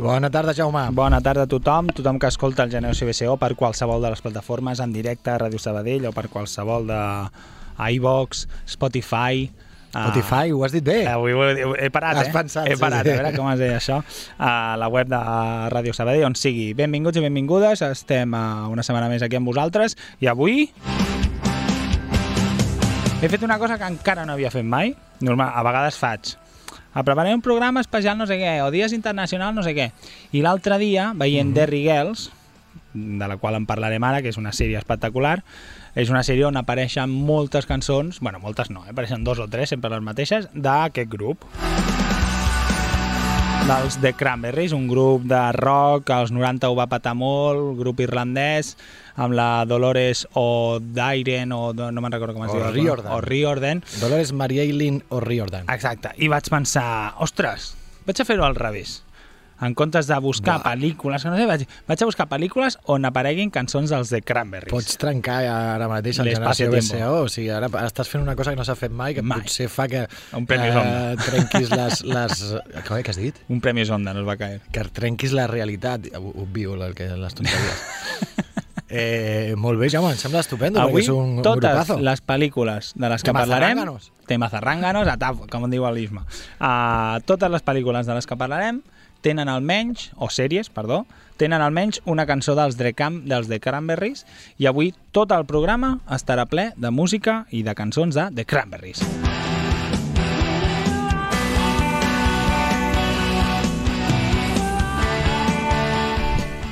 Bona tarda, Jaume. Bona tarda a tothom, tothom que escolta el Generació BCO per qualsevol de les plataformes en directe a Ràdio Sabadell o per qualsevol de iVox, Spotify... ah, Spotify, ho has dit bé. Eh, avui ho he, he parat, Has eh? pensat, he sí, parat, sí. a veure com es deia això. A la web de Ràdio Sabadell, on sigui. Benvinguts i benvingudes, estem uh, una setmana més aquí amb vosaltres i avui he fet una cosa que encara no havia fet mai. Normal, a vegades faig. A preparar un programa especial no sé què, o dies internacionals no sé què. I l'altre dia, veient mm -hmm. Derry Girls, de la qual en parlarem ara, que és una sèrie espectacular, és una sèrie on apareixen moltes cançons, bueno, moltes no, eh? apareixen dos o tres, sempre les mateixes, d'aquest grup. Dels The Cranberries, un grup de rock, que als 90 ho va patar molt, grup irlandès, amb la Dolores O'Dairen, o no me'n recordo com es diu. O'Riordan. O Riordan. Dolores Maria Eileen O'Riordan. Exacte, i vaig pensar, ostres, vaig a fer-ho al revés. En comptes de buscar Va. pel·lícules, que no sé, vaig, vaig a buscar pel·lícules on apareguin cançons dels The Cranberries. Pots trencar ara mateix el Generació. BCO, o sigui, ara estàs fent una cosa que no s'ha fet mai, que Mai. potser fa que Un premi Zonda. trenquis les... les... Com que has dit? Un premi Sonda no es va caer. Que trenquis la realitat. Obvio el que les tonteries. eh, molt bé, Jaume, em sembla estupendo, Avui, perquè és un, totes grupazo. les pel·lícules de les que parlarem... Tema zarránganos, a com en diu l'Isma. Uh, totes les pel·lícules de les que parlarem tenen almenys, o sèries, perdó, tenen almenys una cançó dels The, Cam, dels The Cranberries i avui tot el programa estarà ple de música i de cançons de The Cranberries.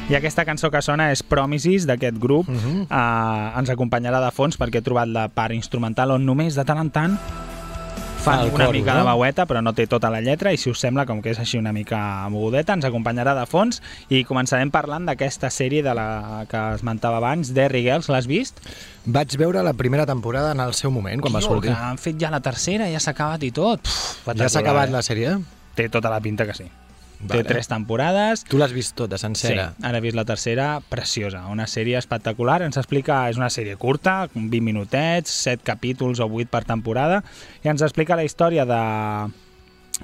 I aquesta cançó que sona és Promises d'aquest grup. Uh -huh. uh, ens acompanyarà de fons perquè he trobat la part instrumental on només de tant en tant fan el una coro, mica no? de veueta, però no té tota la lletra, i si us sembla, com que és així una mica mogudeta, ens acompanyarà de fons i començarem parlant d'aquesta sèrie de la que esmentava abans, Derry Girls, l'has vist? Vaig veure la primera temporada en el seu moment, quan va Tio, sortir. que han fet ja la tercera, ja s'ha acabat i tot. Pff, Ja s'ha acabat la sèrie? Té tota la pinta que sí. Vale. Té tres temporades, Tu l'has vist tota, sencera? Sí, ara he vist la tercera, preciosa, una sèrie espectacular, ens explica, és una sèrie curta, 20 minutets, 7 capítols o 8 per temporada, i ens explica la història de,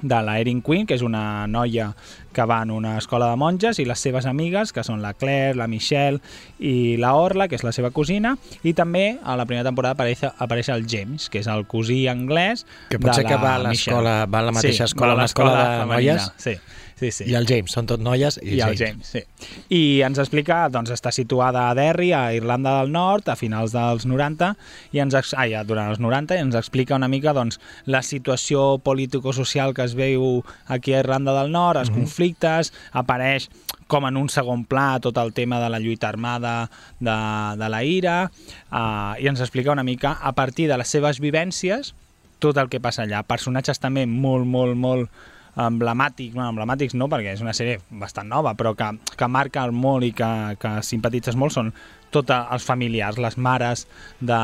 de la Erin Quinn, que és una noia que va en una escola de monges, i les seves amigues, que són la Claire, la Michelle i la Orla, que és la seva cosina, i també a la primera temporada apareix, apareix el James, que és el cosí anglès Que de pot ser la que va a l'escola, va a la mateixa sí, escola, a una escola de noies, Sí, sí, sí. i el James, són tot noies i, I el James, sí. I ens explica, doncs, està situada a Derry, a Irlanda del Nord, a finals dels 90, i ens, ah, ja, durant els 90, i ens explica una mica, doncs, la situació político-social que es veu aquí a Irlanda del Nord, els conflictes, apareix com en un segon pla tot el tema de la lluita armada de, de la ira, uh, i ens explica una mica, a partir de les seves vivències, tot el que passa allà. Personatges també molt, molt, molt emblemàtics, bueno, emblemàtics no, perquè és una sèrie bastant nova, però que, que marca el molt i que, que simpatitzes molt són tots els familiars, les mares de,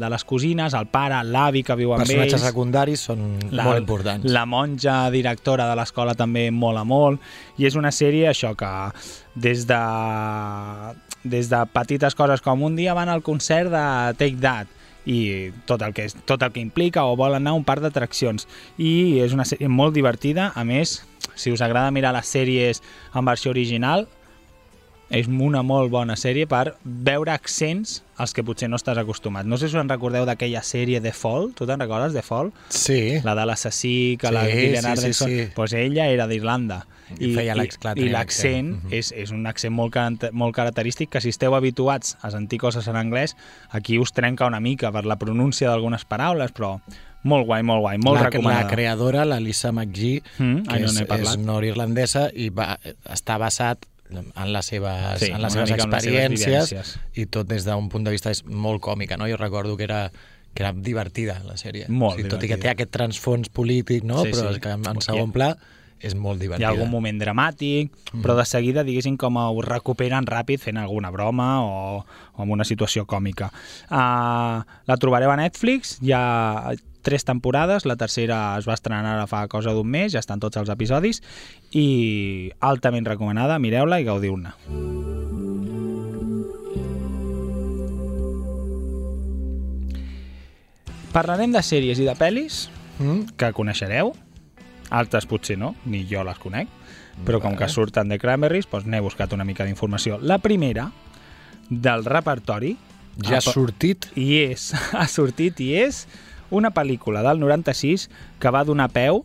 de les cosines, el pare, l'avi que viu amb Personatges ells, secundaris són molt importants. la monja directora de l'escola també mola molt i és una sèrie això que des de, des de petites coses com un dia van al concert de Take That i tot el que, tot el que implica o volen anar a un parc d'atraccions. I és una sèrie molt divertida. A més, si us agrada mirar les sèries en versió original és una molt bona sèrie per veure accents als que potser no estàs acostumat. No sé si us en recordeu d'aquella sèrie The Fall, tu te'n recordes, The Fall? Sí. La de l'assassí, que Sí, la Gillian sí, sí, Anderson... sí. Pues ella era d'Irlanda. I feia i tenia l'accent l'accent. Mhm. és, és un accent molt, molt característic que si esteu habituats a sentir coses en anglès, aquí us trenca una mica per la pronúncia d'algunes paraules, però molt guai, molt guai, molt la, recomanada. la creadora, la Lisa McGee, Mm, que no és, és nord-irlandesa i va, està basat en les seves, Sí, en les seves amb les seves experiències i tot des d'un punt de vista és molt còmica, no? Jo recordo que era que era divertida, la sèrie. Molt Tot i que té aquest transfons polític, no? Sí, Però sí. és que en, en Hi segon pla és molt Hi divertida. ha algun moment dramàtic, però de seguida, diguéssim, com ho recuperen ràpid fent alguna broma o, o amb una situació còmica. Uh, la trobareu a Netflix, hi ha tres temporades, la tercera es va estrenar ara fa cosa d'un mes, ja estan tots els episodis, i altament recomanada, mireu-la i gaudiu-ne. Parlarem de sèries i de pel·lis Mm? que coneixereu, altres potser no, ni jo les conec, però com que surten de Cranberries, doncs n'he buscat una mica d'informació. La primera, del repertori, Ja ha sortit i és, ha sortit i és una pel·lícula del 96 que va donar peu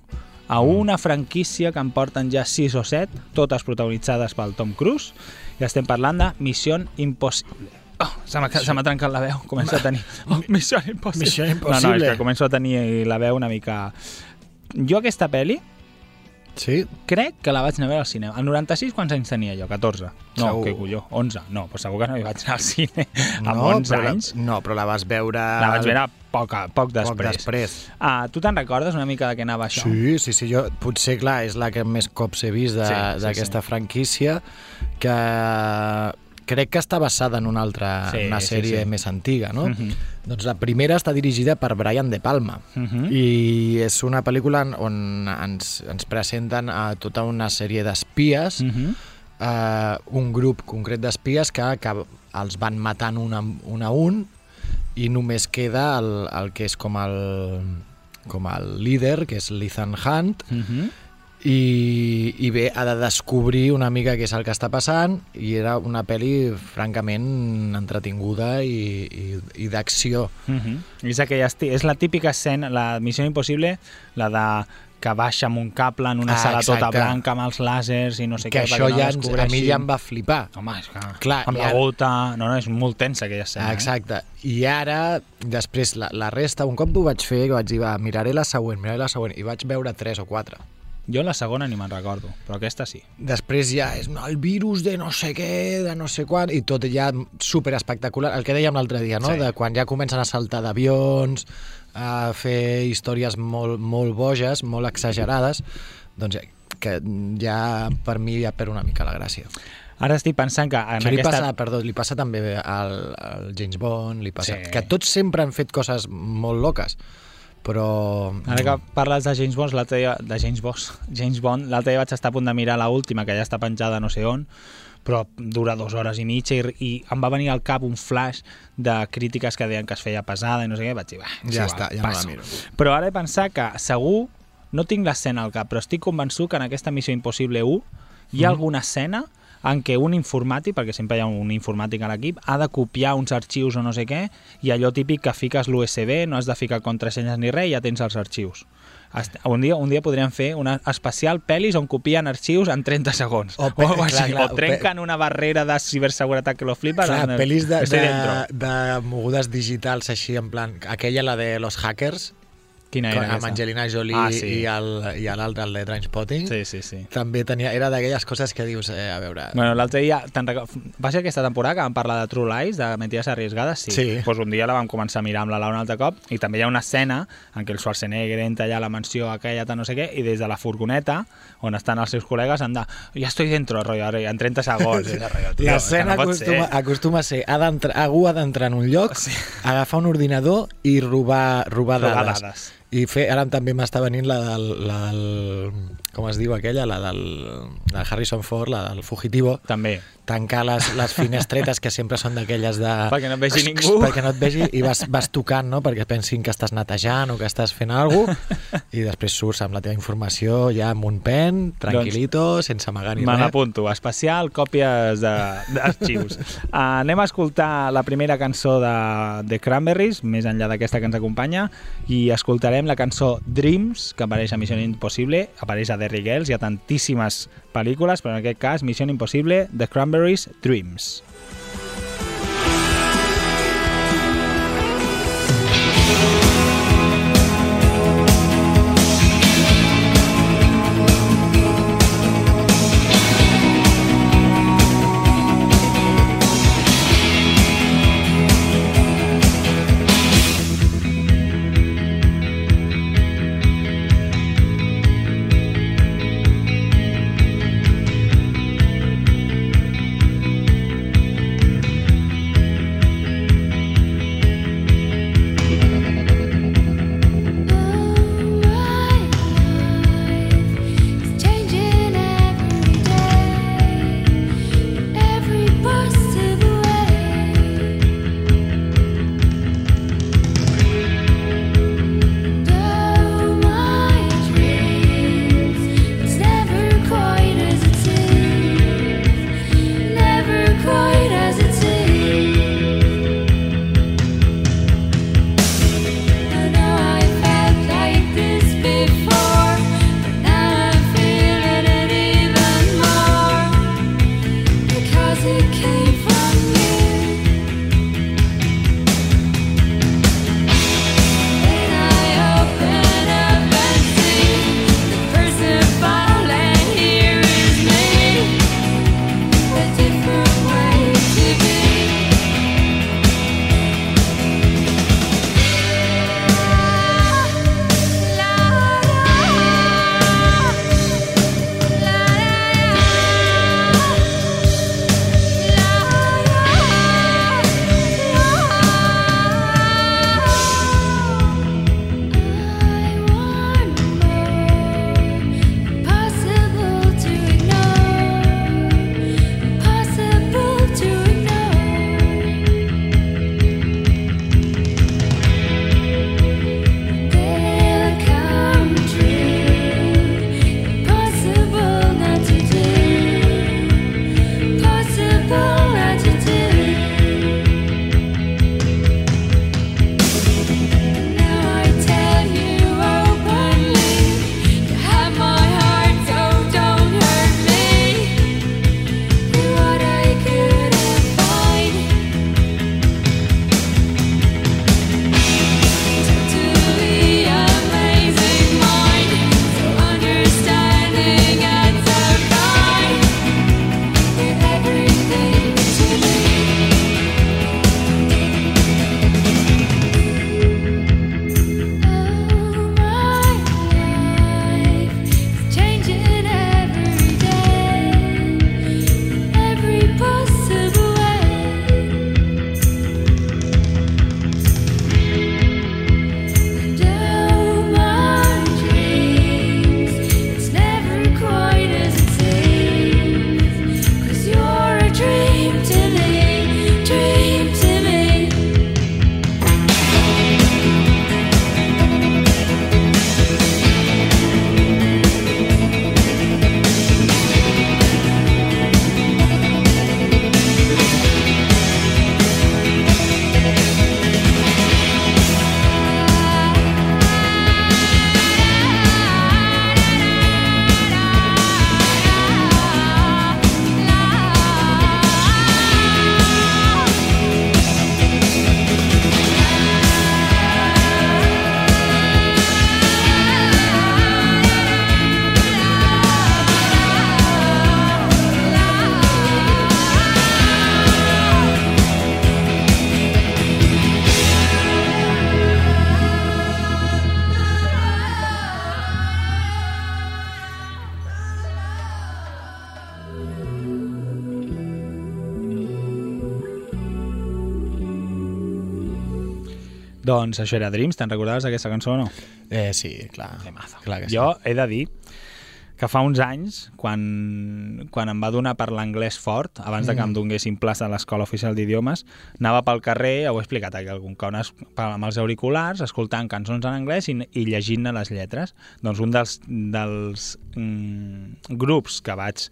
a una franquícia que en porten ja 6 o 7, totes protagonitzades pel Tom Cruise, i estem parlant de Missió Impossible. Oh, se m'ha trencat la veu, començo a tenir... Oh, Missió Impossible. Missió No, no, Impossible. és que començo a tenir la veu una mica... Jo aquesta pel·li Sí? crec que la vaig anar a veure al cinema. Al 96 quants anys tenia jo? 14? No, Segur. què colló? 11? No, però segur que no hi vaig anar al cine amb no, 11 però anys. La, no, però la vas veure... La vaig veure poc, poc poc després. després. Ah, tu te'n recordes una mica de què anava això? Sí, sí, sí, jo potser, clar, és la que més cops he vist Sí, sí, d'aquesta sí. franquícia, que crec que està basada en una altra Sí, una sí, sèrie sí. més antiga, no? Mhm. Doncs la primera està dirigida per Brian De Palma Mhm. i és una pel·lícula on ens, ens presenten a tota una sèrie d'espies, Mhm. eh, un grup concret d'espies que, que els van matant un a un, a un i només queda el, el que és com el, com el líder, que és l'Ethan Hunt, Mhm. I, i bé, ha de descobrir una mica què és el que està passant i era una pel·li francament entretinguda i, i, i d'acció. Mhm. És, aquella és la típica escena, la Missió Impossible, la de que baixa amb un cable en una Ah, sala tota blanca amb els làsers i no sé que què. això perquè no ja ens, a mi ja em va flipar. Home, és que... Clar, amb la ara- gota... No, no, és molt tensa aquella escena. Ah, exacte. I ara, després, la, la resta, un cop ho vaig fer, vaig dir, va, miraré la següent, miraré la següent, i vaig veure tres o quatre. Jo la segona ni me'n recordo, però aquesta sí. Després ja és no, el virus de no sé què, de no sé quan, i tot ja super espectacular. El que dèiem l'altre dia, no? Sí. De quan ja comencen a saltar d'avions, a fer històries molt, molt boges, molt exagerades, doncs ja- que ja per mi ja perd una mica la gràcia. Ara estic pensant que en Això li aquesta... passa, perdó, li passa també al, al James Bond, li passa... Sí. Que tots sempre han fet coses molt loques, però... Ara que parles de James Bond, l'altre dia, de James Bond, James Bond, l'altre dia vaig estar a punt de mirar la última, que ja està penjada no sé on, però dura dues hores i mitja i, i em va venir al cap un flash de crítiques que deien que es feia pesada i no sé què, vaig dir, va, Ja igual, està, ja no la passo. miro. Però ara he pensat que segur, no tinc l'escena al cap, però estic convençut que en aquesta Missió Impossible 1 hi ha alguna escena en què un informàtic, perquè sempre hi ha un informàtic a l'equip, ha de copiar uns arxius o no sé què, i allò típic que fiques l'USB, no has de ficar contrasenyes ni res, ja tens els arxius. Un dia, un dia podríem fer una especial pel·lis on copien arxius en 30 segons. O O, pe- algo clar, així, clar, o trenquen una barrera de ciberseguretat que lo flipa. Clar, pel·lis de, de, dentro. de mogudes digitals així, en plan, aquella, la de los hackers, Quina era amb? Angelina Jolie Ah, sí. i el- l'altre, el, de Trainspotting. Sí, sí, sí. També tenia, era d'aquelles coses que dius, eh, a veure... Bueno, l'altre dia, va ser aquesta temporada que vam parlar de True Lies, de Mentides Arriesgades? Sí. Sí. Pues un dia la vam començar a mirar amb la Laura un altre cop i també hi ha una escena en què el Schwarzenegger entra allà a la mansió aquella, no sé què, i des de la furgoneta, on estan els seus col·legues, han de... Ja estoy dentro, rotllo, ara, en 30 segons. Tio, L'escena no acostuma, ser. acostuma a ser ha algú ha d'entrar en un lloc, Sí. agafar un ordinador i robar, robar, Robar dades. dades. I fer, ara també m'està venint la del, la. Com es diu aquella? La del, del Harrison Ford, la del Fugitivo. També. Tancar les, les finestretes que sempre són d'aquelles de... Perquè no et vegi ningú. Perquè no et vegi i vas, vas tocant, no? Perquè pensin que estàs netejant o que estàs fent alguna cosa i després surts amb la teva informació ja amb un pen, tranquil·lito, sense amagar ni Me res. n'apunto. Especial còpies de- d'arxius. uh, anem a escoltar la primera cançó de, de Cranberries, més enllà d'aquesta que ens acompanya, i escoltarem la cançó Dreams, que apareix a Missió Impossible, apareix a Derry Girls, hi ha tantíssimes pel·lícules, però en aquest cas Missió Impossible, The Cranberries. Dreams Doncs això era Dreams, te'n recordaves d'aquesta cançó o no? Eh, sí, clar. clar que sí. Jo he de dir que fa uns anys, quan, quan em va donar per l'anglès fort, abans de que em donguessin plaça a l'Escola Oficial d'Idiomes, anava pel carrer, ho he explicat aquí algun cop, amb els auriculars, escoltant cançons en anglès i, i llegint-ne les lletres. Doncs un dels, dels mm, grups que vaig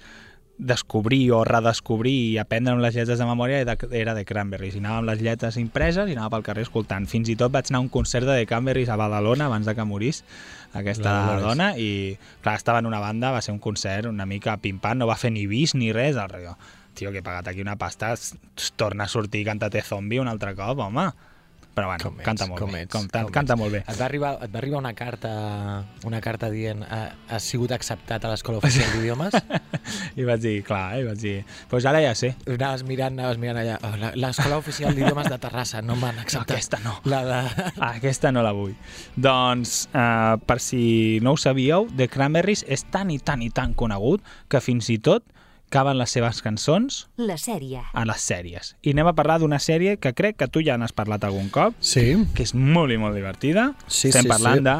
descobrir o redescobrir i aprendre amb les lletres de memòria era, era de Cranberries i anava amb les lletres impreses i anava pel carrer escoltant. Fins i tot vaig anar a un concert de The Cranberries a Badalona abans de que morís aquesta La dona i clar, estava en una banda, va ser un concert una mica pimpant, no va fer ni bis ni res al rotllo. Tio, que he pagat aquí una pasta torna a sortir i canta-te Zombie un altre cop, home. Però bueno, Com ets, canta molt com bé. ets, com, com canta ets. molt bé. Et va arribar, et va arribar una carta una carta dient ha, has sigut acceptat a l'Escola Oficial d'Idiomes? I vaig dir, clar, i vaig dir, doncs pues ara ja sé. anaves mirant, anaves mirant allà. Oh, la- L'Escola Oficial d'Idiomes de Terrassa no m'han acceptat. aquesta no. La de... Aquesta no la vull. Doncs, eh, per si no ho sabíeu, The Cranberries és tan i tan i tan conegut que fins i tot caben les seves cançons La sèrie. a les sèries. I anem a parlar d'una sèrie que crec que tu ja n'has parlat algun cop, Sí. que és molt i molt divertida. Sí, Estem sí, parlant sí. de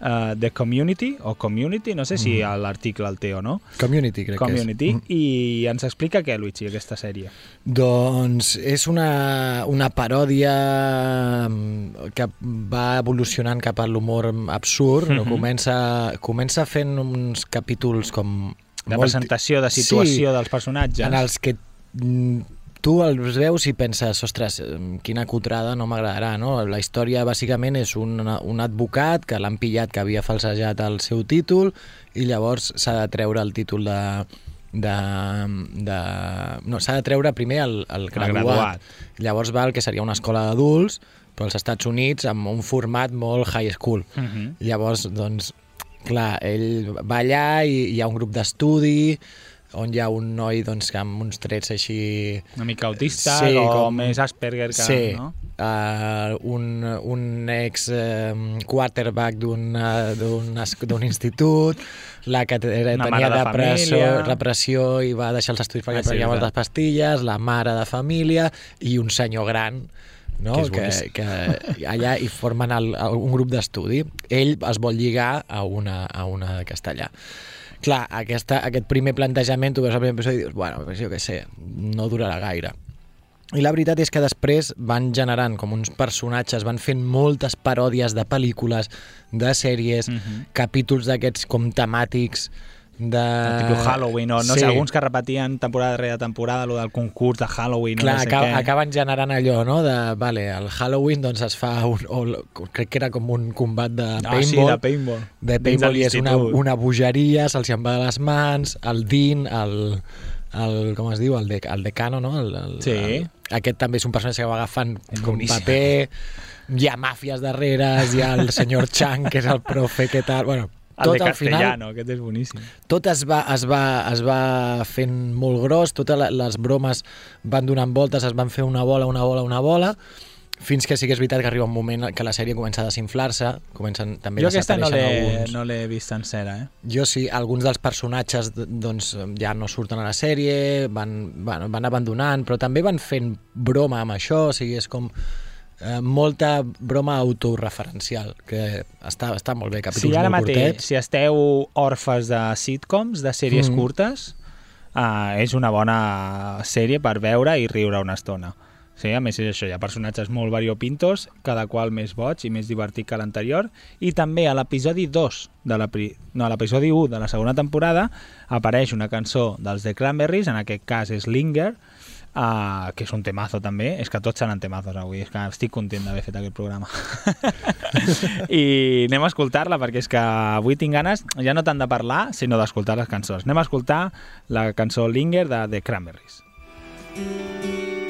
uh, The Community, o Community, no sé si l'article el té o no, Community, crec Community, que és. Mm. i ens explica què, Luigi, aquesta sèrie. Doncs és una, una paròdia mm, que va evolucionant cap a l'humor absurd. no? Mhm. comença, comença fent uns capítols com... De molt- presentació, de situació Sí, dels personatges. en els que mm, tu els veus i penses, ostres, quina cutrada, no m'agradarà, no? La història bàsicament és un, un advocat que l'han pillat que havia falsejat el seu títol i llavors s'ha de treure el títol de... de, de no, s'ha de treure primer el, el graduat. graduat. Llavors va al que seria una escola d'adults, però als Estats Units amb un format molt high school. Mhm. Llavors, doncs, clar, ell va allà i hi ha un grup d'estudi on hi ha un noi doncs, que amb uns trets així... Una mica autista Sí, o com- més Asperger que... sí, No? uh, un, un ex eh, quarterback d'un uh, d'un institut, la que tenia de depressió, repressió i va deixar els estudis perquè Ah, sí, prenia moltes pastilles, la mare de família i un senyor gran no? Que és que, que allà hi formen el, el, un grup d'estudi. Ell es vol lligar a una, a una de castellà. Clar, aquesta, aquest primer plantejament, tu veus el primer episodi i dius, bueno, jo què sé, no durarà gaire. I la veritat és que després van generant com uns personatges, van fent moltes paròdies de pel·lícules, de sèries, Mhm. capítols d'aquests com temàtics de... El tipus Halloween, o no sí. sé, alguns que repetien temporada rere temporada, lo del concurs de Halloween, Clar, no sé acaba, què. acaben generant allò, no? De, vale, el Halloween doncs es fa un, o, crec que era com un combat de Ah, paintball. sí, de paintball. de paintball i és una, una bogeria, se'ls en va de les mans, el Dean, el, el com es diu, el, de, el decano, no? El, el, Sí. el, aquest també és un personatge que va agafant com boníssim. paper, hi ha màfies darrere, hi ha el senyor Chang, que és el profe, que tal... Bueno, El tot de al final castellano, aquest és boníssim. tot es va, es va, es va fent molt gros, totes les bromes van donant voltes, es van fer una bola, una bola, una bola, fins que sí que és veritat que arriba un moment que la sèrie comença a desinflar-se, comencen també Jo a aquesta no l'he no l'he vist sencera, eh? Jo sí, alguns dels personatges doncs, ja no surten a la sèrie, van, bueno, van abandonant, però també van fent broma amb això, o sigui, és com eh, molta broma autoreferencial, que està, està molt bé, capítols Si ara molt mateix, curtets. si esteu orfes de sitcoms, de sèries Mm. curtes, uh, és una bona sèrie per veure i riure una estona. Sí, a més és això, hi ha personatges molt variopintos, cada qual més boig i més divertit que l'anterior, i també a l'episodi 2, de la pri... no, a l'episodi 1 de la segona temporada, apareix una cançó dels The Cranberries, en aquest cas és Linger, uh, que és un temazo també, és que tots seran temazos avui, és que estic content d'haver fet aquest programa. I anem a escoltar-la perquè és que avui tinc ganes ja no tant de parlar, sinó d'escoltar les cançons. Anem a escoltar la cançó Linger de The Cranberries. met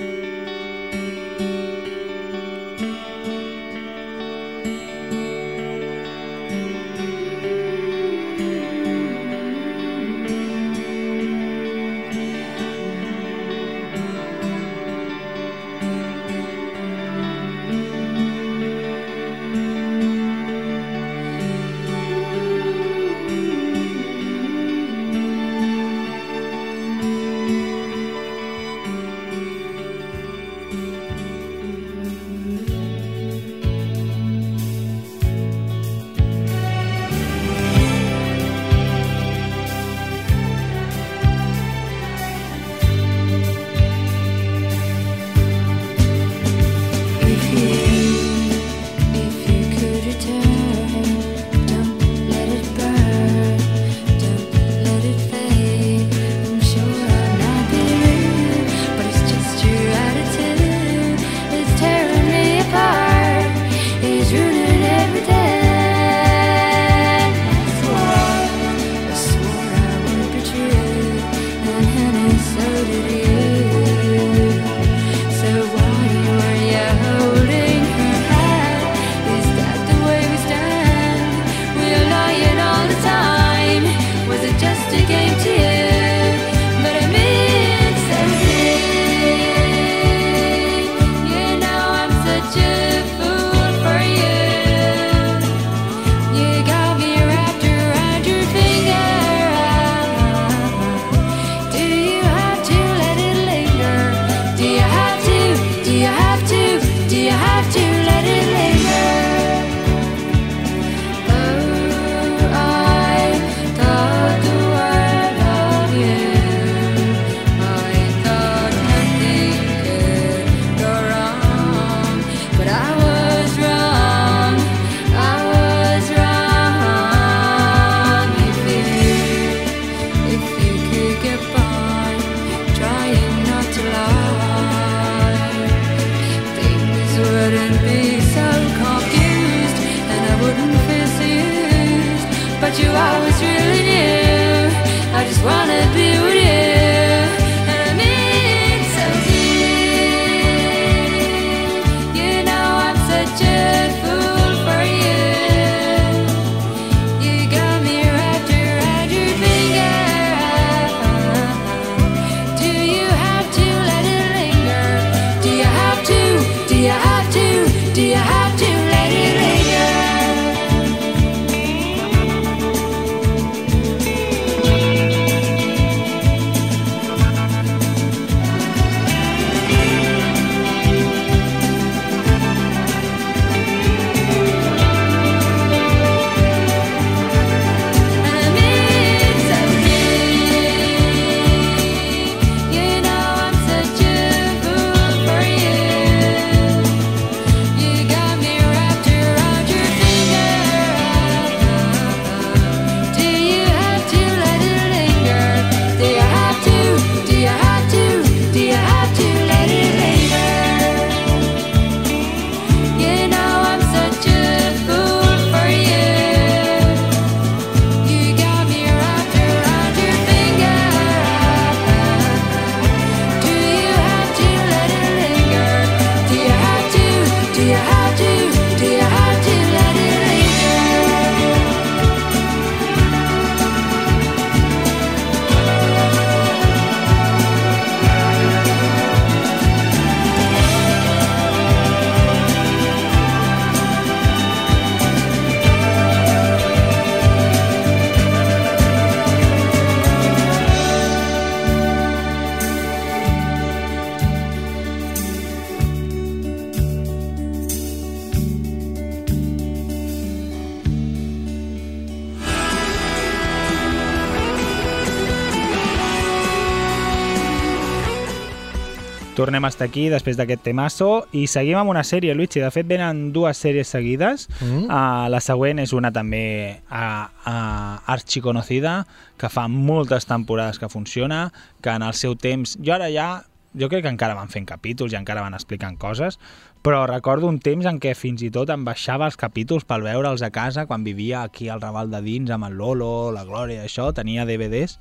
Tornem a estar aquí després d'aquest temasso i seguim amb una sèrie, Luigi. De fet, venen dues sèries seguides. Mm. Uh, la següent és una també uh, uh, arxiconocida, que fa moltes temporades que funciona, que en el seu temps... Jo ara ja... Jo crec que encara van fent capítols i encara van explicant coses, però recordo un temps en què fins i tot em baixava els capítols per veure'ls a casa quan vivia aquí al Raval de dins amb el Lolo, la Glòria, això, tenia DVDs.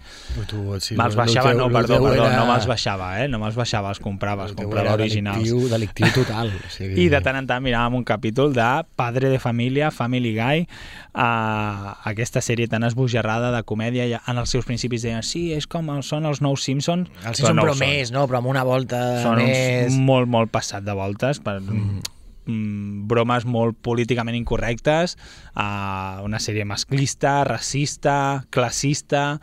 Tu, sí, me'ls baixava, teu- no, perdó, perdó, era- no me'ls baixava, eh? No me'ls baixava, els comprava, els comprava originals. Delictiu, delictiu total. O sigui, I de tant en tant miràvem un capítol de Padre de Família, Family Guy, uh, aquesta sèrie tan esbojarrada de comèdia, i en els seus principis deien sí, és com són els nous Simpsons, Els Simpson, no però, ho són. més, no? Però amb una volta Són més... uns molt, molt passat de voltes per mm. Bromes molt políticament incorrectes, uh, una sèrie masclista, racista, classista,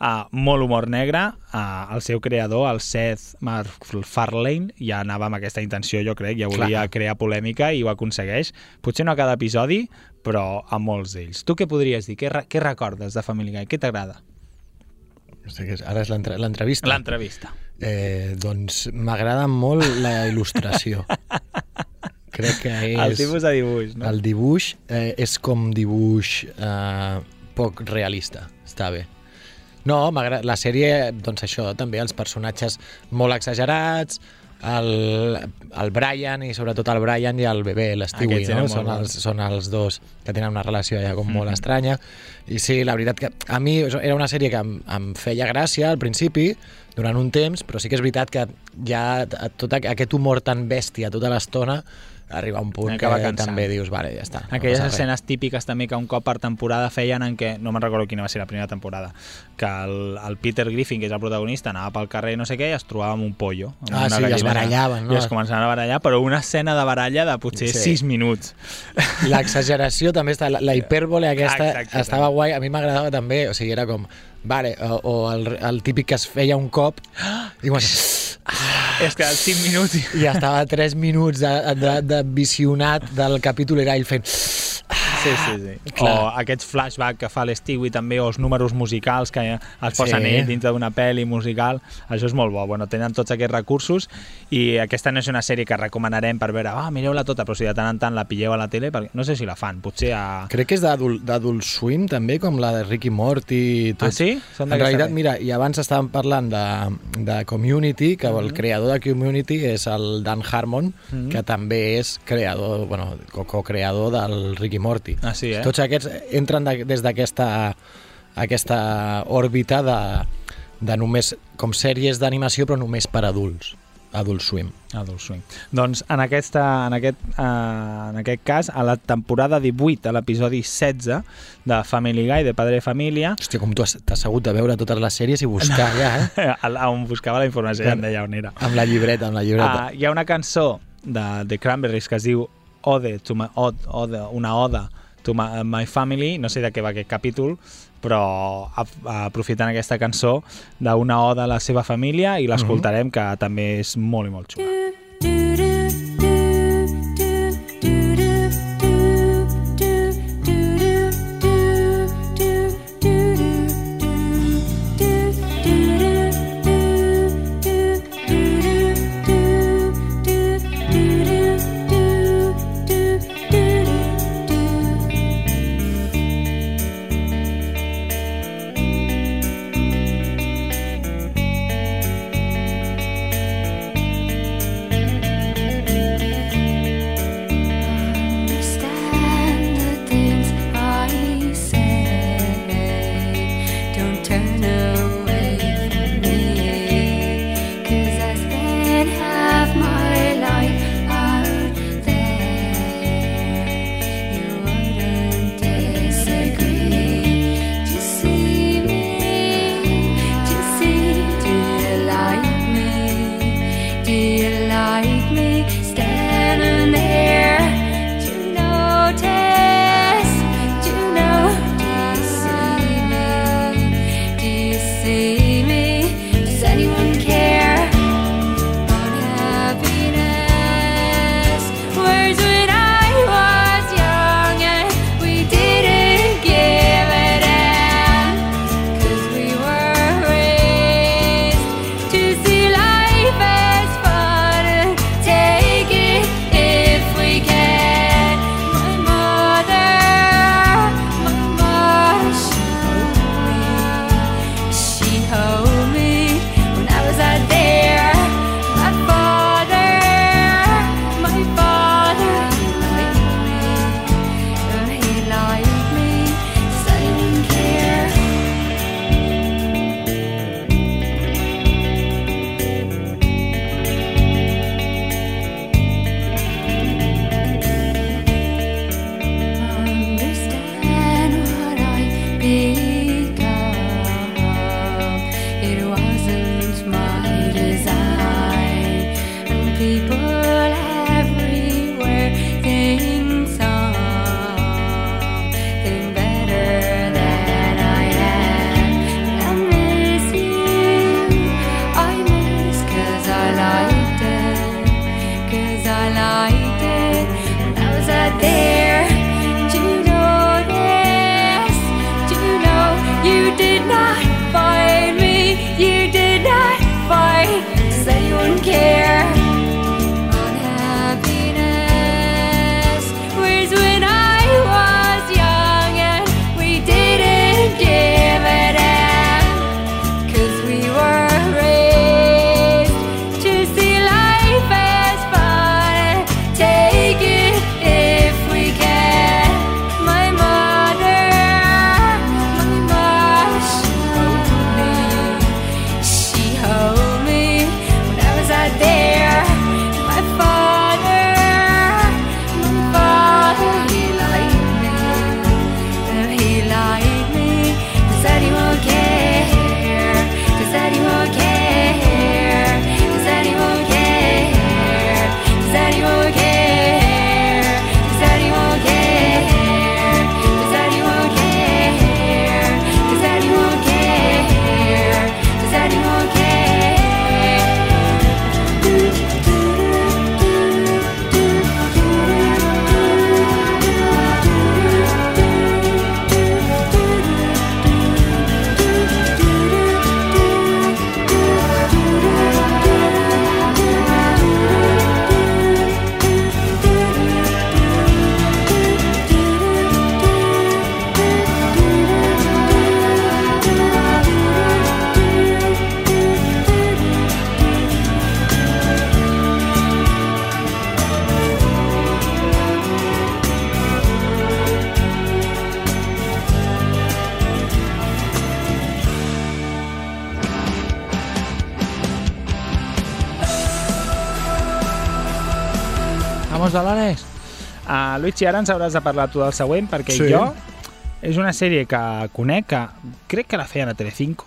uh, molt humor negre. Uh, el seu creador, el Seth MacFarlane, ja anava amb aquesta intenció, jo crec, ja volia Clar. crear polèmica i ho aconsegueix. Potser no a cada episodi, però a molts d'ells. Tu què podries dir? Què, què recordes de Family Guy? Què t'agrada? No sé què és, ara és l'entre- l'entrevista. L'entrevista. Eh, doncs m'agrada molt la il·lustració. Crec que és... El tipus de dibuix, no? El dibuix eh, és com dibuix eh, poc realista. Està bé. No, la sèrie, doncs això, també els personatges molt exagerats, el, el Brian i sobretot el Brian i el bebè, l'Stewie, no? són, bons. els, són els dos que tenen una relació ja com molt Mhm. estranya i sí, la veritat que a mi era una sèrie que em, em feia gràcia al principi durant un temps, però sí que és veritat que ja tot aqu- aquest humor tan bèstia tota l'estona arriba un punt Acaba que cansant. també dius, vale, ja està. no Aquelles res. escenes típiques també que un cop per temporada feien en què, no me'n recordo quina va ser la primera temporada, que el, el Peter Griffin, que és el protagonista, anava pel carrer i no sé què i es trobava amb un pollo. amb Ah, una sí, i es gallina. barallaven, no? I es començaven a barallar, però una escena de baralla de potser Sí. 6 minuts. L'exageració també està, la, la hipèrbole aquesta Exacte, estava guai, a mi m'agradava també, o sigui, era com, vale, o, o el, el típic que es feia un cop i comença, És que als 5 minuts... i ja estava 3 minuts de, de, de visionat del capítol era ell fent Sí, sí, sí. Clar. O aquests flashback que fa l'Stewie també, o els números musicals que els posen Sí. ell dintre d'una pel·li musical, això és molt bo. Bueno, tenen tots aquests recursos i aquesta no és una sèrie que recomanarem per veure, ah, mireu-la tota, però si de tant en tant la pilleu a la tele, perquè no sé si la fan, potser a... Crec que és d'adult Swim també, com la de Ricky Morty i tot. Ah, sí? Són en realitat, mira, i abans estàvem parlant de, de Community, que el creador de Community és el Dan Harmon, Mhm. que també és creador, bueno, co- co-creador del Ricky Morty. Ah, sí, eh? Tots aquests entren de, des d'aquesta aquesta òrbita de, de només com sèries d'animació però només per adults, Adult Swim. Adult Swing. Doncs en, aquesta, en, aquest, eh, en aquest cas, a la temporada 18, a l'episodi 16 de Family Guy, de Padre de Família, Hòstia, com tu has- t'has hagut de veure totes les sèries i buscar ja, eh? on buscava la informació ja em deia on era. Amb la llibreta, amb la llibreta. Ah, hi ha una cançó de The Cranberries que es diu Ode, to my, Ode, Ode una oda to my, my Family, no sé de què va aquest capítol, però aprofitant aquesta cançó d'una oda a la seva família i l'escoltarem, que també és molt i molt xula. Luigi, ara ens hauràs de parlar tu del següent, perquè Sí. jo és una sèrie que conec, que crec que la feien a Telecinco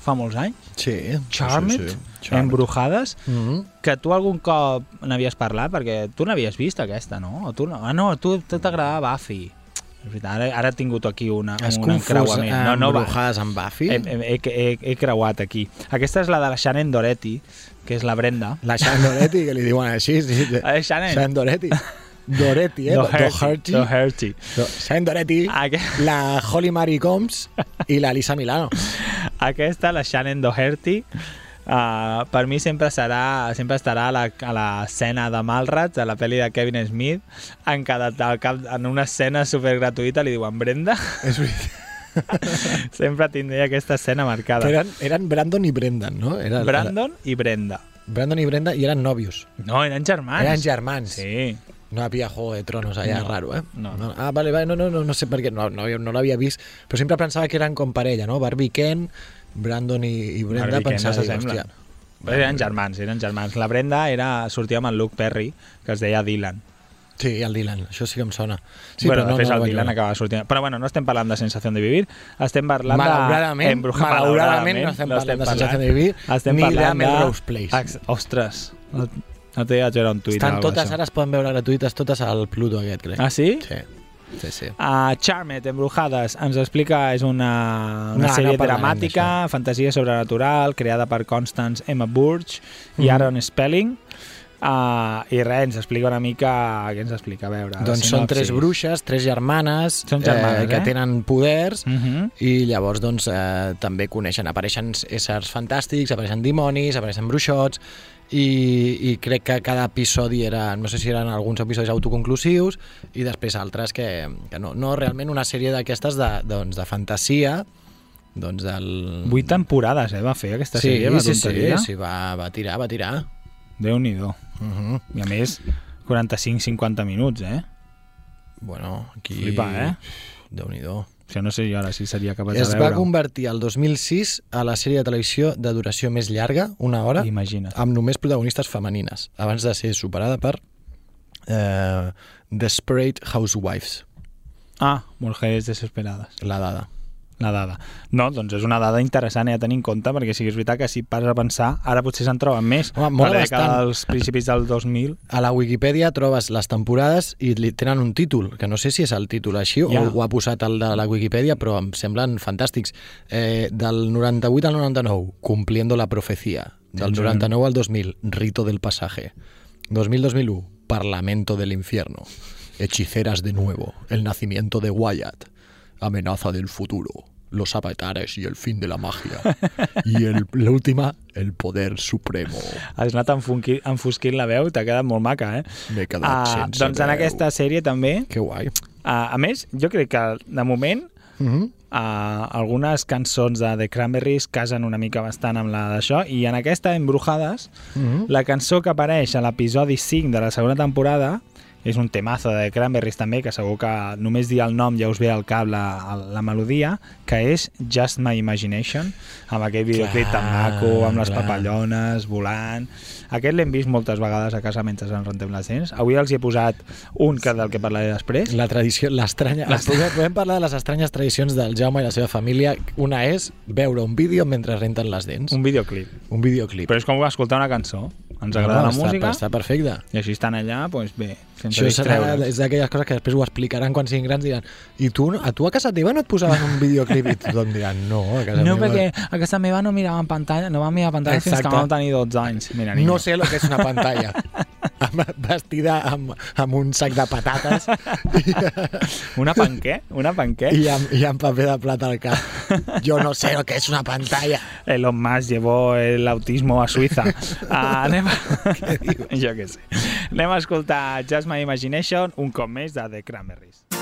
fa molts anys, Sí. Charmed, Sí, sí. Charmed. Embrujades, Mm -hmm. que tu algun cop n'havies parlat, perquè tu n'havies vist aquesta, no? O tu no? Ah, no, tu tu t'agradava Buffy. És veritat, ara, ara he tingut aquí una, Has un encreuament. No, no. Embrujades amb Buffy? He, he, he, he creuat aquí. Aquesta és la de la Shannon Doretti, que és la Brenda. La Shannon Doretti, que li diuen així. Sí, sí. Shannon. Shannon Doretti. Doretti, eh? Doherty. Doherty. Doherty. Do- Shannon Doretti, Aqu- la Holly Mary Combs i la Lisa Milano. Aquesta, la Shannon Doherty, uh, per mi sempre serà sempre estarà a la- a l'escena de Malrats, a la pel·li de Kevin Smith, en, cada, al cap, en una escena super gratuïta li diuen Brenda. És veritat. sempre tindria aquesta escena marcada. Que eren, eren Brandon i Brendan, no? Era, Brandon i Brenda. Brandon i Brenda i eren nòvios. No, eren germans. Eren germans. Sí. No havia Juego de Tronos allà, No. raro, eh? No, no. Ah, vale, vale, no, no, no, no sé per què, no, no, no l'havia vist, però sempre pensava que eren com parella, no? Barbie Ken, Brandon i, i Brenda, Barbie Ken pensava, no s'assemblen. hòstia, Però eren germans, eren germans. La Brenda era, sortia amb el Luke Perry, que es deia Dylan. Sí, el Dylan, això sí que em sona. Sí, bueno, però no, després no, el Dylan acaba sortint. Però bueno, no estem parlant de Sensació de Vivir, estem parlant Malauradament, de... Embruja- malauradament no estem parlant de Sensación de Vivir, estem ni de Melrose Place. Ex- Ostres, no, t'he de veure un tuit. Estan totes, cosa. ara es poden veure gratuïtes totes al Pluto aquest, crec. Ah, sí? Sí, sí, sí. Uh, Charmed, Embrujades, ens explica, és una, una No, sèrie no dramàtica, fantasia sobrenatural, creada per Constance Emma Burge i Mhm. Aaron Spelling. Uh, I res, ens explica una mica... Què ens explica? A veure, Doncs són tres bruixes, tres germanes, Són germanes, eh, que eh? tenen poders Mhm. i llavors doncs, eh, també coneixen, apareixen éssers fantàstics, apareixen dimonis, apareixen bruixots i, i crec que cada episodi era, no sé si eren alguns episodis autoconclusius i després altres que, que no, no realment una sèrie d'aquestes de, doncs, de fantasia doncs del... Vuit temporades, eh, va fer aquesta sí, sèrie, la sí, sí, sí, va, va tirar, va tirar. Déu-n'hi-do. Uh -huh. I a més, 45-50 minuts, eh? Bueno, aquí... Flipa, eh? Déu-n'hi-do. Això no sé jo ara si seria capaç Es de va veure. convertir el 2006 a la sèrie de televisió de duració més llarga, una hora, Imagina't. amb només protagonistes femenines, abans de ser superada per eh, Desperate Housewives, Ah, Mujeres Desesperades. la dada. La dada. No, doncs és una dada interessant eh, a tenir en compte, perquè sí que és veritat que si pares a pensar, ara potser se'n troben més. Home, mola la bastant. dels principis del 2000. A la Wikipedia trobes les temporades i li tenen un títol, que no sé si és el títol així Ja. o ho ha posat el de la Wikipedia, però em semblen fantàstics. Eh, del 98 al 99, Cumpliendo la profecía. Del Sí, sí. 99 al 2000, Rito del pasaje. 2000-2001, Parlamento del infierno. Hechiceras de nuevo, El nacimiento de Wyatt. Amenaza del futuro. Los avatares y el fin de la magia. Y el- l'última, El poder supremo. Has anat enfosquint la veu, t'ha quedat molt maca, eh? M'he quedat Ah, sense doncs en veu. aquesta sèrie també, Que guai. uh, a més, jo crec que de moment Mm -hmm. uh, algunes cançons de The Cranberries casen una mica bastant amb la d'això i en aquesta, Embrujades, Mm -hmm. la cançó que apareix a l'episodi 5 de la segona temporada és un temazo de Cranberries també, que segur que només dir el nom ja us ve al cap la, la melodia, que és Just My Imagination, amb aquell videoclip tan maco, amb les clar. papallones, volant... Aquest l'hem vist moltes vegades a casa mentre ens rentem les dents. Avui els hi he posat un que del que parlaré després. La tradició, l'estranya... Podem, parlar de les estranyes tradicions del Jaume i la seva família. Una és veure un vídeo mentre renten les dents. Un videoclip. Un videoclip. Però és com escoltar una cançó. Ens agrada No, la música Està, està perfecte. i així estan allà, doncs bé, sense Això serà, és d'aquelles coses que després ho explicaran quan siguin grans diran i tu, a tu a casa teva no et posaven un videoclip i tothom diran no, a casa No, meva... perquè a casa meva no miraven pantalla, no van mirar pantalla fins Exacte. que vam tenir 12 anys. Mira, niño. No sé el que és una pantalla. Amb- Vestida amb, amb un sac de patates Una panqué? Una panqué? i, amb, i amb paper de plata al cap. Jo no sé el que és una pantalla. Elon Musk llevó el autismo a Suiza. Uh, anem a... jo què sé. Anem a escoltar Just My Imagination un cop més de The Cranberries.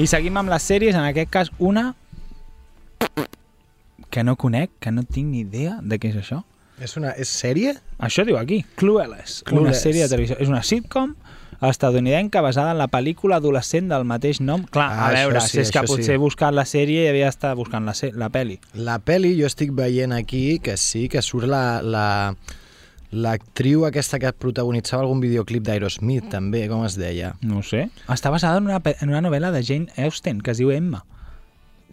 I seguim amb les sèries, en aquest cas una que no conec, que no tinc ni idea de què és això. És una és sèrie? Això diu aquí, Clueless, una Clueless. sèrie de televisió. És una sitcom estadounidenca basada en la pel·lícula adolescent del mateix nom. Clar, Ah, a veure, sí, si és que sí. potser he buscat la sèrie i havia estat buscant la, la pel·li. La peli jo estic veient aquí que sí, que surt la... la l'actriu aquesta que protagonitzava algun videoclip d'Aerosmith també, com es deia? No ho sé. Està basada en una, en una novel·la de Jane Austen que es diu Emma.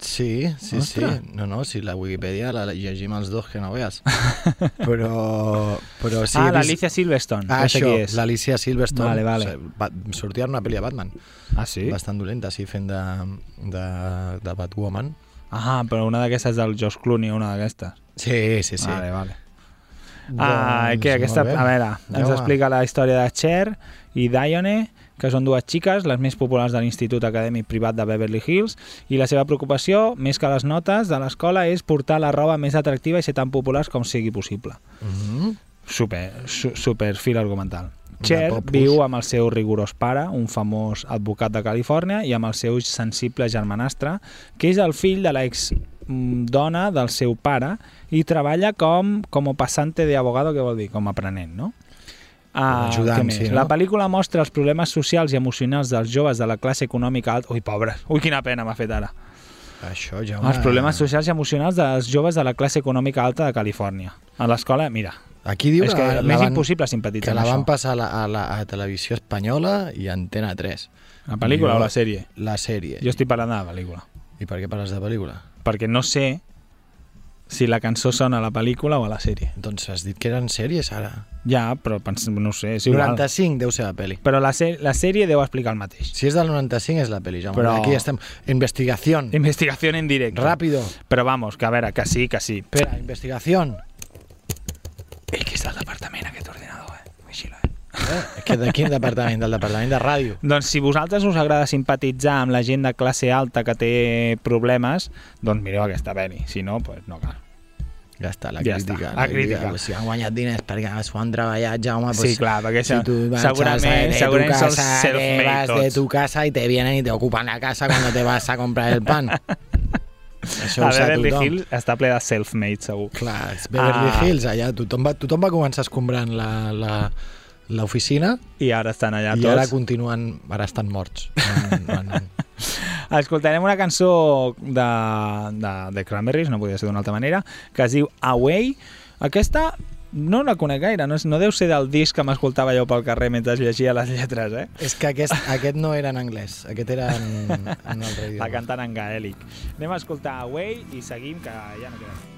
Sí, sí, Ostres. sí. No, no, si la Wikipedia la llegim els dos que no veas. Però, però sí, ah, l'Alicia Silverstone. Ah, això, l'Alicia Silverstone. Vale, vale. O sigui, va, sortia en una pel·li de Batman. Ah, sí? Bastant dolenta, sí, fent de, de, de Batwoman. Ah, però una d'aquestes del Josh Clooney, una d'aquestes. Sí, sí, sí. Vale, vale. Ah, Doncs, que aquesta, a veure, ens explica la història de Cher i Dione, que són dues xiques, les més populars de l'Institut Acadèmic Privat de Beverly Hills, i la seva preocupació, més que les notes de l'escola, és portar la roba més atractiva i ser tan populars com sigui possible. Mhm. Super, su, super fil argumental. Cher viu amb el seu rigorós pare, un famós advocat de Califòrnia, i amb el seu sensible germanastre, que és el fill de l'ex mm, dona del seu pare i treballa com, com passante de abogado, que vol dir? Com a aprenent, no? Ah, ajudant, sí, no? La pel·lícula mostra els problemes socials i emocionals dels joves de la classe econòmica alta. Ui, pobres! Ui, quina pena m'ha fet ara. Això, Jaume... Els problemes socials i emocionals dels joves de la classe econòmica alta de Califòrnia. A l'escola, mira, Aquí diu és que la, m'és van- impossible simpatitzar que la van això. passar a, la, a, la, a Televisió Espanyola i a Antena 3. La pel·lícula o la sèrie? La sèrie. Jo estic parlant de la pel·lícula. I per què parles de pel·lícula? Perquè no sé si la cançó sona a la pel·lícula o a la sèrie. Doncs has dit que eren sèries, ara. Ja, però pens, no sé, és igual. 95 deu ser la pel·li. Però la, sè- la sèrie deu explicar el mateix. Si és del 95 és la pel·li, Jaume. Però- Aquí estem. Investigación. Investigació en directe. Rápido. Però vamos, que a veure, que sí, que sí. Espera, investigación. Ei, que és del departament aquest ordinador, eh? Eh? Eh? Que de quin departament? Del departament de ràdio. Doncs si vosaltres us agrada simpatitzar amb la gent de classe alta que té problemes, doncs mireu aquesta pel·li. Si no, doncs no cal. Ja està, la Ja crítica. està, la crítica. Si han guanyat diners perquè s'ho han treballat, Jaume, Sí, pues, clar, perquè si tu marxas segurament- de segurament tu són casa, self-made vas de tots. tu casa y te vienen y te ocupan la casa cuando te vas a comprar el pan. Això A Beverly tothom. Hills està ple de self-made, segur. Clar, Beverly Ah. Hills, allà tothom va, tothom va començar escombrant la, la, l'oficina I ara estan allà i tots. ara continuen, ara estan morts. No, no. Escoltarem una cançó de, de, de Cranberries, no podia ser d'una altra manera, que es diu Away. Aquesta no la conec gaire, no, no deu ser del disc que m'escoltava jo pel carrer mentre llegia les lletres, eh? És que aquest, aquest no era en anglès, aquest era en, en un altre idioma. La cantant en gaèlic. Anem a escoltar Away i seguim, que ja no queda. Turn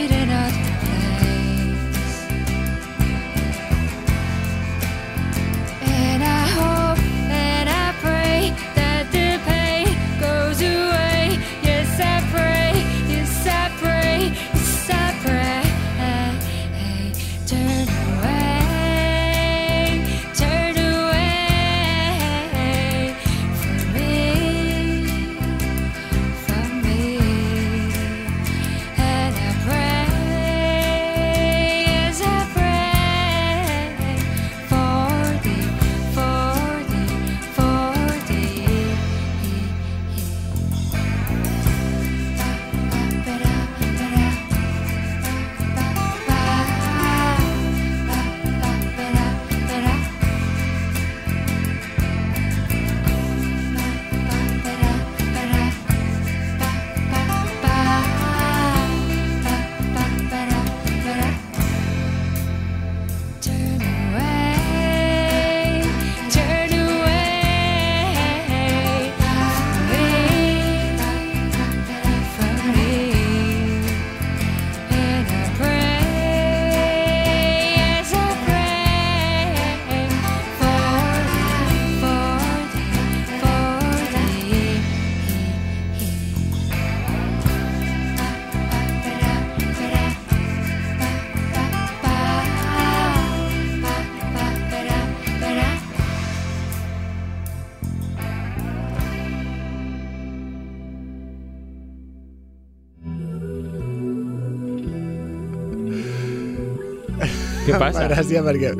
passa? Gràcia perquè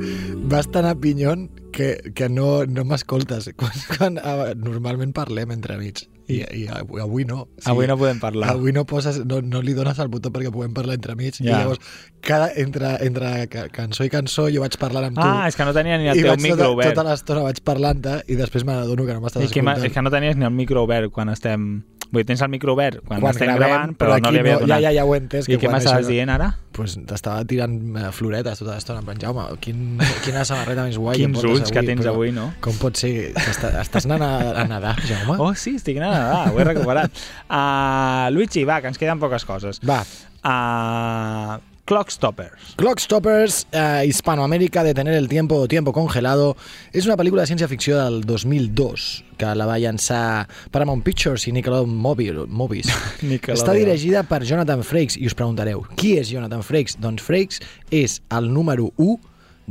vas tan a pinyon que, que no, no m'escoltes quan, quan ah, normalment parlem entre amics. I, i avui, avui no. O Avui no podem parlar. Avui no, poses, no, no li dones el botó perquè puguem parlar entre. I Ja. llavors, cada, entre, entre ca- cançó i cançó, jo vaig parlant amb tu. Ah, és que no tenia ni el I teu vaig micro tota, obert. tota l'estona vaig parlant-te i després me n'adono que no m'estàs I que, escoltant. és que no tenies ni el micro obert quan estem... Vull dir, tens el micro obert quan, Quan estem gravem, gravant, però, però no li havia no. donat. Ja, ja, ja ho he entès, que I què m'estaves això- dient ara? pues, t'estava tirant eh, floretes tota l'estona. En plan, Jaume, quin, quina samarreta més guai Quins ulls que tens però avui, no? Com pot ser? Està, estàs anant a, a nedar, Jaume? Oh, sí, estic anant a nedar, ho he recuperat. Uh, Luigi, va, que ens queden poques coses. Va, Uh, Clockstoppers. Clockstoppers, eh, Hispanoamérica, Detener el tiempo Tiempo congelado, és una pel·lícula de ciència-ficció del 2002 que la va llançar Paramount Pictures i Nickelodeon Mobile, Movies. Nickelodeon. Està dirigida per Jonathan Frakes i us preguntareu, qui és Jonathan Frakes? Doncs Frakes és el número 1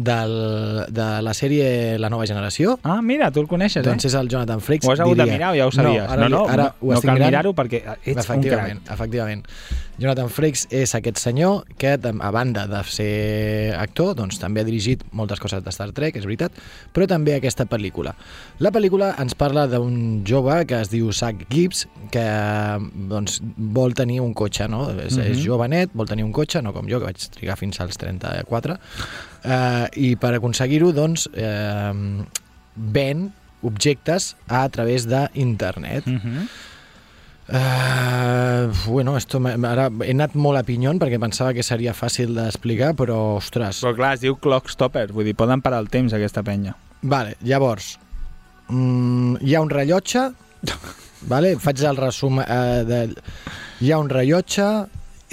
del, de la sèrie La Nova Generació. Ah, mira, tu el coneixes, Doncs eh? és el Jonathan Frakes. Ho has hagut de diria. mirar o ja ho sabies? No, ara, no, no, ara no, ho no cal mirar-ho perquè ets un efectivament, crac. efectivament. Jonathan Frakes és aquest senyor que, a banda de ser actor, doncs també ha dirigit moltes coses de Star Trek, és veritat, però també aquesta pel·lícula. La pel·lícula ens parla d'un jove que es diu Zach Gibbs, que doncs, vol tenir un cotxe, no? És, Mhm. és jovenet, vol tenir un cotxe, no com jo, que vaig trigar fins als 34, eh, i per aconseguir-ho, doncs, eh, ven objectes a través d'internet. Mhm. Uh, bueno, esto me, ara he anat molt a pinyon perquè pensava que seria fàcil d'explicar, però, ostres... Però clar, es diu Clockstoppers, vull dir, poden parar el temps aquesta penya. Vale, llavors, mm, hi ha un rellotge, vale? faig el resum. Uh, de, hi ha un rellotge,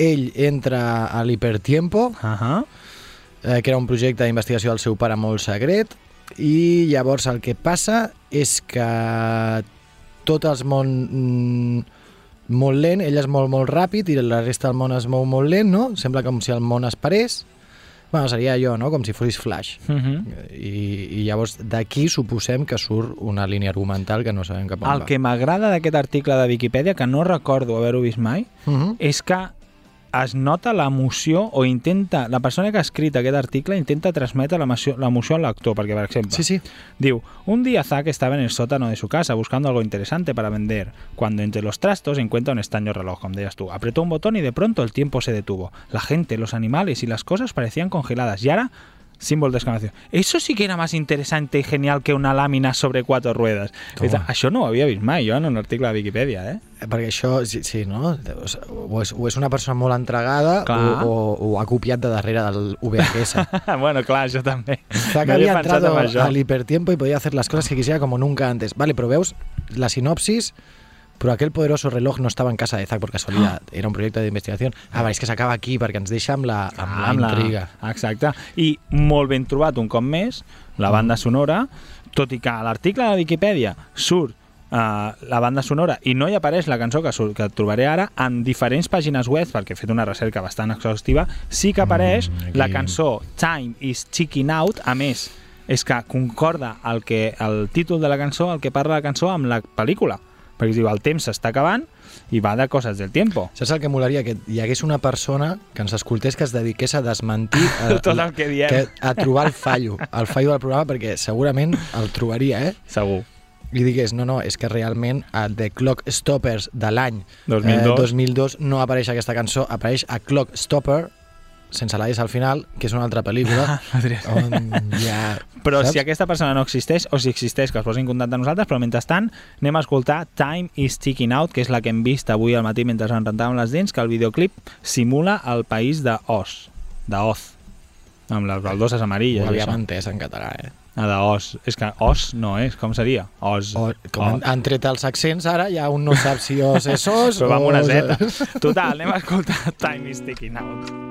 ell entra a l'hipertiempo, Uh -huh. Eh, que era un projecte d'investigació del seu pare molt secret, i llavors el que passa és que tot es món mm, molt lent, ell es mou molt ràpid i la resta del món es mou molt lent, no? Sembla com si el món es parés. Bueno, seria allò, no? Com si fossis Flash. Uh -huh. I, i llavors d'aquí suposem que surt una línia argumental que no sabem cap on El va. que m'agrada d'aquest article de Viquipèdia, que no recordo haver-ho vist mai, Uh -huh. és que es nota l'emoció o intenta, la persona que ha escrit aquest article intenta transmetre l'emoció al lector, perquè, per exemple, Sí, sí. Diu, un día Zack estaba en el sótano de su casa buscando algo interesante para vender, cuando entre los trastos encuentra un extraño reloj, como decías tú. Apretó un botón y de pronto el tiempo se detuvo. La gente, los animales y las cosas parecían congeladas y ahora símbolo de exclamación. Eso sí que era más interesante y genial que una lámina sobre cuatro ruedas. Toma. Això no ho havia vist mai, jo en un article de Wikipedia, eh? Perquè això, sí, sí no? O és, o és una persona molt entregada Clar. o, o, o ha copiat de darrere del VHS. bueno, clar, això també. Zack No havia entrado en al hipertiempo y podía hacer las cosas que quisiera como nunca antes. Vale, pero veus la sinopsis, però aquell poderoso reloj no estava en casa de Zack per casualitat. Era un projecte d'investigació. Ah, és que s'acaba aquí perquè ens deixa amb la, amb la amb intriga. Exacte. I molt ben trobat un cop més, la banda sonora, tot i que a l'article de Viquipèdia surt uh, la banda sonora i no hi apareix la cançó que, surt, que trobaré ara en diferents pàgines web, perquè he fet una recerca bastant exhaustiva, sí que apareix Mm, aquí. la cançó Time is Checking Out, a més és que concorda el, que, el títol de la cançó, el que parla la cançó amb la pel·lícula, perquè diu el temps s'està acabant i va de coses del tiempo. Saps el que molaria? Que hi hagués una persona que ens escoltés que es dediqués a desmentir eh, Tot el que diem. que, a trobar el fallo, el fallo del programa, perquè segurament el trobaria, eh? Segur. i digués, no, no, és que realment a The Clock Stoppers de l'any 2002. Eh, 2002 no apareix aquesta cançó, apareix a Clock Stopper, sense la S al final, que és una altra pel·lícula, on hi ha... Però saps? si aquesta persona no existeix, o si existeix, que es posi en contacte amb nosaltres, però mentrestant anem a escoltar Time is Ticking Out, que és la que hem vist avui al matí mentre ens rentàvem les dents, que el videoclip simula el país d'Oz, d'Oz, amb les baldoses Ho amarilles. i havíem entès en català, eh? Ah, d'Oz. És que Oz no és, com seria? Oz. O, com han, han tret els accents, ara ja un no sap si os és os Però va amb o... una zeta. Total, anem a escoltar Time is Ticking Out.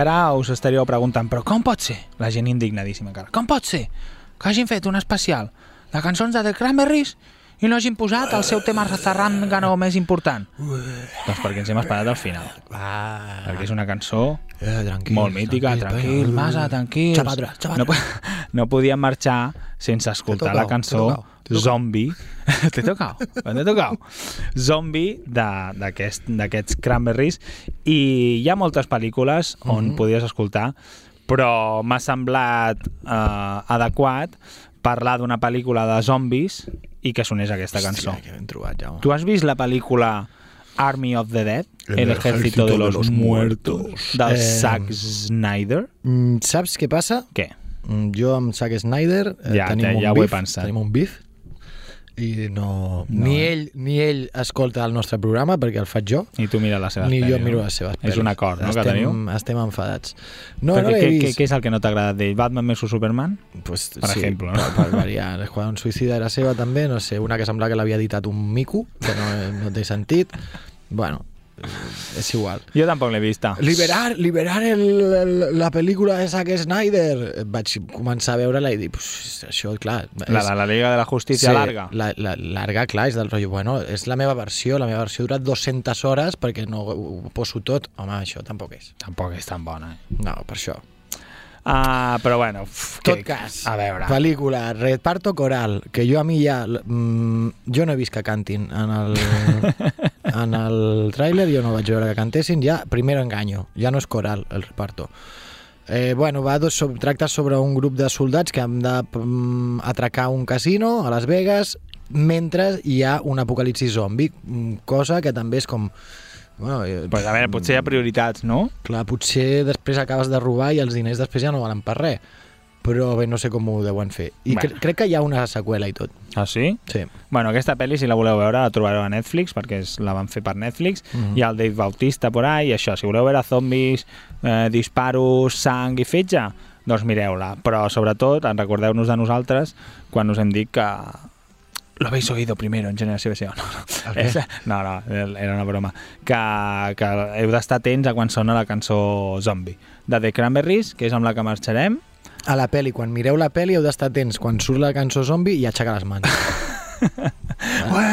Ara us estaríeu preguntant, però com pot ser? La gent indignadíssima encara. Com pot ser que hagin fet un especial de cançons de The Cranberries i no hagin posat el seu tema zarrangano més important? Doncs perquè ens hem esperat al final. Va, Perquè és una cançó eh, tranquil, molt mítica, tranquil, tranquil. Xapadra, xapadra. No, po- no podíem marxar sense escoltar T'he la cançó. Zombie. T'he tocao, t'he tocao. Zombie de- d'aquest- d'aquests Cranberries i hi ha moltes pel·lícules on Mhm. podies escoltar però m'ha semblat eh, adequat parlar d'una pel·lícula de zombis i que sonés aquesta cançó. Hòstia, que ben trobat, Jaume. Tu has vist la pel·lícula Army of the Dead? El, ejército de los, muertos. Del Eh, Zack Snyder? Mm, saps què passa? Què? Mm, Jo amb Zack Snyder eh, Ja, tenim ja- un ja ho he pensat. tenim un bif i no, No, ni, eh? ell, ni ell escolta el nostre programa perquè el faig jo I tu mira les seves ni jo pel·lis, miro les seves És un acord, no, que estem, teniu? estem enfadats no, Perquè no què, vist què és el que no t'ha agradat d'ell? Batman vs Superman? pues, per sí, exemple, no? per, per variar Esquadron Suïcida era seva també no sé, una que semblava que l'havia editat un mico que no, no té sentit bueno, és igual Jo tampoc l'he vista. Liberar, liberar el, el, la pel·lícula de Zack Snyder. Vaig començar a veure-la i dir, pues, això, clar... La de la Liga de la Justícia sí, larga. La, la, larga, clar, és del rotllo, bueno, és la meva versió, la meva versió ha durat 200 hores perquè no ho, ho poso tot. Home, això tampoc és. Tampoc és tan bona. Eh? No, per això. Uh, però bueno, uf, tot que- cas, A veure, pel·lícula, reparto coral, que jo a mi ja... Mm, jo no he vist que cantin en el, en el tràiler, jo no vaig veure que cantessin, ja, primer enganyo, ja no és coral el reparto. Eh, bueno, va dos, sobre, tracta sobre un grup de soldats que han d'atracar atracar un casino a Las Vegas mentre hi ha un apocalipsi zombi, mm, cosa que també és com... Bueno, eh, pues, a veure, potser hi ha prioritats, no? Clar, potser després acabes de robar i els diners després ja no valen per res. Però bé, no sé com ho deuen fer. I Bueno. cre crec que hi ha una seqüela i tot. Ah, sí? Sí. Bueno, aquesta pel·li, si la voleu veure, la trobareu a Netflix, perquè és, la van fer per Netflix. Mhm. Hi ha el Dave Bautista por ahí, i això, si voleu veure zombis, eh, disparos, sang i fetge, doncs mireu-la. Però, sobretot, recordeu-nos de nosaltres quan us hem dit que lo habéis oído primero en Generació BCO. No, no, no, no, era una broma. Que, que heu d'estar atents a quan sona la cançó Zombie. De The Cranberries, que és amb la que marxarem, A la peli, quan mireu la peli heu d'estar atents quan surt la cançó zombi i aixecar les mans. Ué,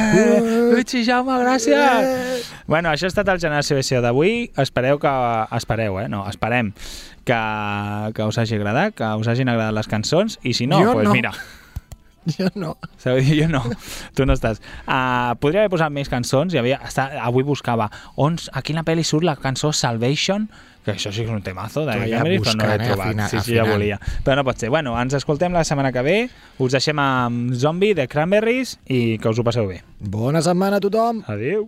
Uixi, Jaume, gràcies! Bueno, això ha estat el Generació d'avui. Espereu que... Espereu, eh? No, esperem que, que us hagi agradat, que us hagin agradat les cançons, i si no, doncs no. mira, jo no. Jo no, tu no estàs. Uh, podria haver posat més cançons, hi havia, està, avui buscava on, a quina pel·li surt la cançó Salvation, que això sí que és un temazo de ja Cameron, però no l'he eh, trobat. afinant, sí, sí, ja volia. Però no pot ser. Bueno, ens escoltem la setmana que ve, us deixem amb Zombie de Cranberries i que us ho passeu bé. Bona setmana a tothom! Adéu.